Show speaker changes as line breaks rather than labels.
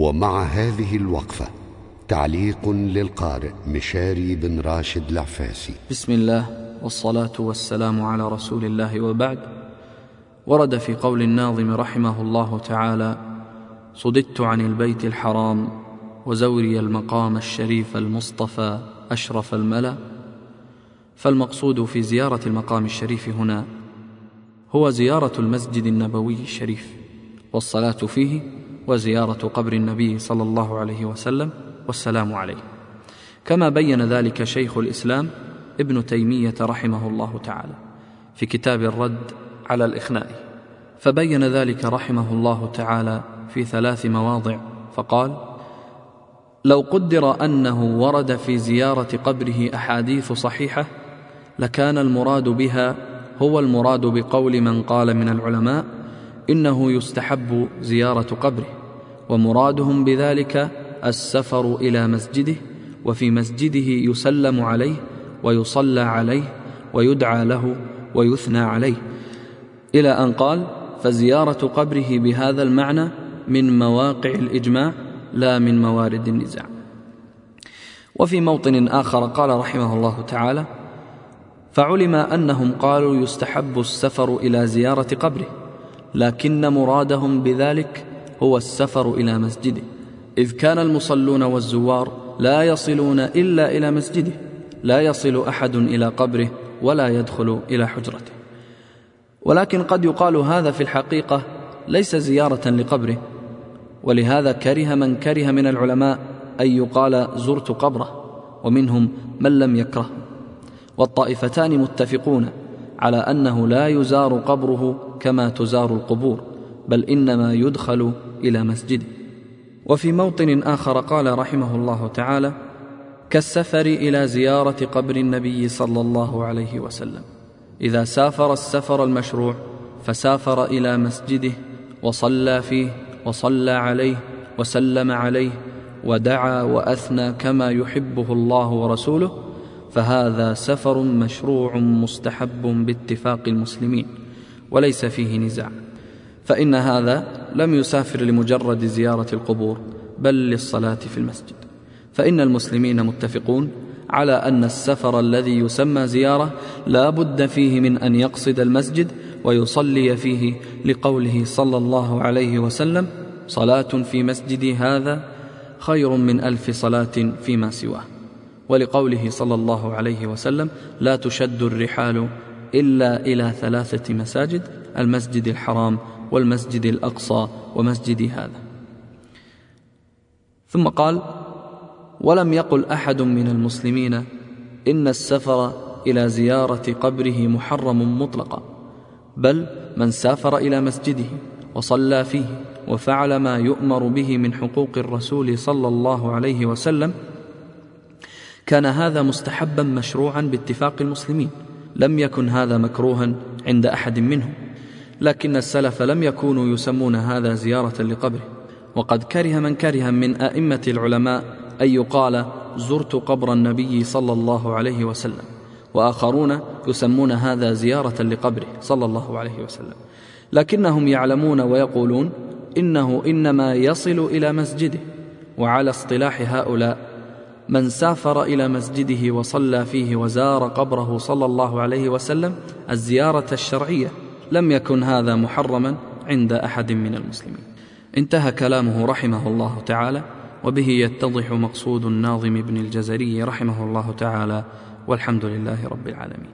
ومع هذه الوقفة تعليق للقارئ مشاري بن راشد العفاسي.
بسم الله والصلاة والسلام على رسول الله وبعد. ورد في قول الناظم رحمه الله تعالى صددت عن البيت الحرام وزوري المقام الشريف المصطفى أشرف الملا فالمقصود في زيارة المقام الشريف هنا هو زيارة المسجد النبوي الشريف والصلاة فيه وزيارة قبر النبي صلى الله عليه وسلم والسلام عليه. كما بين ذلك شيخ الإسلام ابن تيمية رحمه الله تعالى في كتاب الرد على الإخناء. فبين ذلك رحمه الله تعالى في ثلاث مواضع. فقال لو قدر أنه ورد في زيارة قبره أحاديث صحيحة لكان المراد بها هو المراد بقول من قال من العلماء إنه يستحب زيارة قبره. ومرادهم بذلك السفر إلى مسجده وفي مسجده يسلم عليه ويصلى عليه ويدعى له ويثنى عليه. إلى أن قال فزيارة قبره بهذا المعنى من مواقع الإجماع لا من موارد النزاع. وفي موطن آخر قال رحمه الله تعالى فعلم أنهم قالوا يستحب السفر إلى زيارة قبره لكن مرادهم بذلك هو السفر إلى مسجده. إذ كان المصلون والزوار لا يصلون إلا إلى مسجده. لا يصل أحد إلى قبره ولا يدخل إلى حجرته. ولكن قد يقال هذا في الحقيقة ليس زيارة لقبره. ولهذا كره من كره من العلماء أن يقال زرت قبره ومنهم من لم يكره. والطائفتان متفقون على أنه لا يزار قبره كما تزار القبور. بل إنما يدخل إلى مسجده وفي موطن آخر قال رحمه الله تعالى كالسفر إلى زيارة قبر النبي صلى الله عليه وسلم. إذا سافر السفر المشروع فسافر إلى مسجده وصلى فيه وصلى عليه وسلم عليه ودعا وأثنى كما يحبه الله ورسوله فهذا سفر مشروع مستحب باتفاق المسلمين وليس فيه نزاع. فإن هذا لم يسافر لمجرد زيارة القبور بل للصلاة في المسجد. فإن المسلمين متفقون على أن السفر الذي يسمى زيارة لا بد فيه من أن يقصد المسجد ويصلي فيه لقوله صلى الله عليه وسلم صلاة في مسجدي هذا خير من ألف صلاة فيما سواه. ولقوله صلى الله عليه وسلم لا تشد الرحال إلا إلى ثلاثة مساجد المسجد الحرام والمسجد الأقصى ومسجد هذا. ثم قال ولم يقل أحد من المسلمين إن السفر إلى زيارة قبره محرم مطلقا بل من سافر إلى مسجده وصلى فيه وفعل ما يؤمر به من حقوق الرسول صلى الله عليه وسلم كان هذا مستحبا مشروعا باتفاق المسلمين لم يكن هذا مكروها عند أحد منهم. لكن السلف لم يكونوا يسمون هذا زيارة لقبره. وقد كره من كره من أئمة العلماء أن يقال زرت قبر النبي صلى الله عليه وسلم وآخرون يسمون هذا زيارة لقبره صلى الله عليه وسلم. لكنهم يعلمون ويقولون إنه إنما يصل إلى مسجده وعلى اصطلاح هؤلاء من سافر إلى مسجده وصلى فيه وزار قبره صلى الله عليه وسلم الزيارة الشرعية لم يكن هذا محرما عند أحد من المسلمين. انتهى كلامه رحمه الله تعالى وبه يتضح مقصود الناظم ابن الجزري رحمه الله تعالى والحمد لله رب العالمين.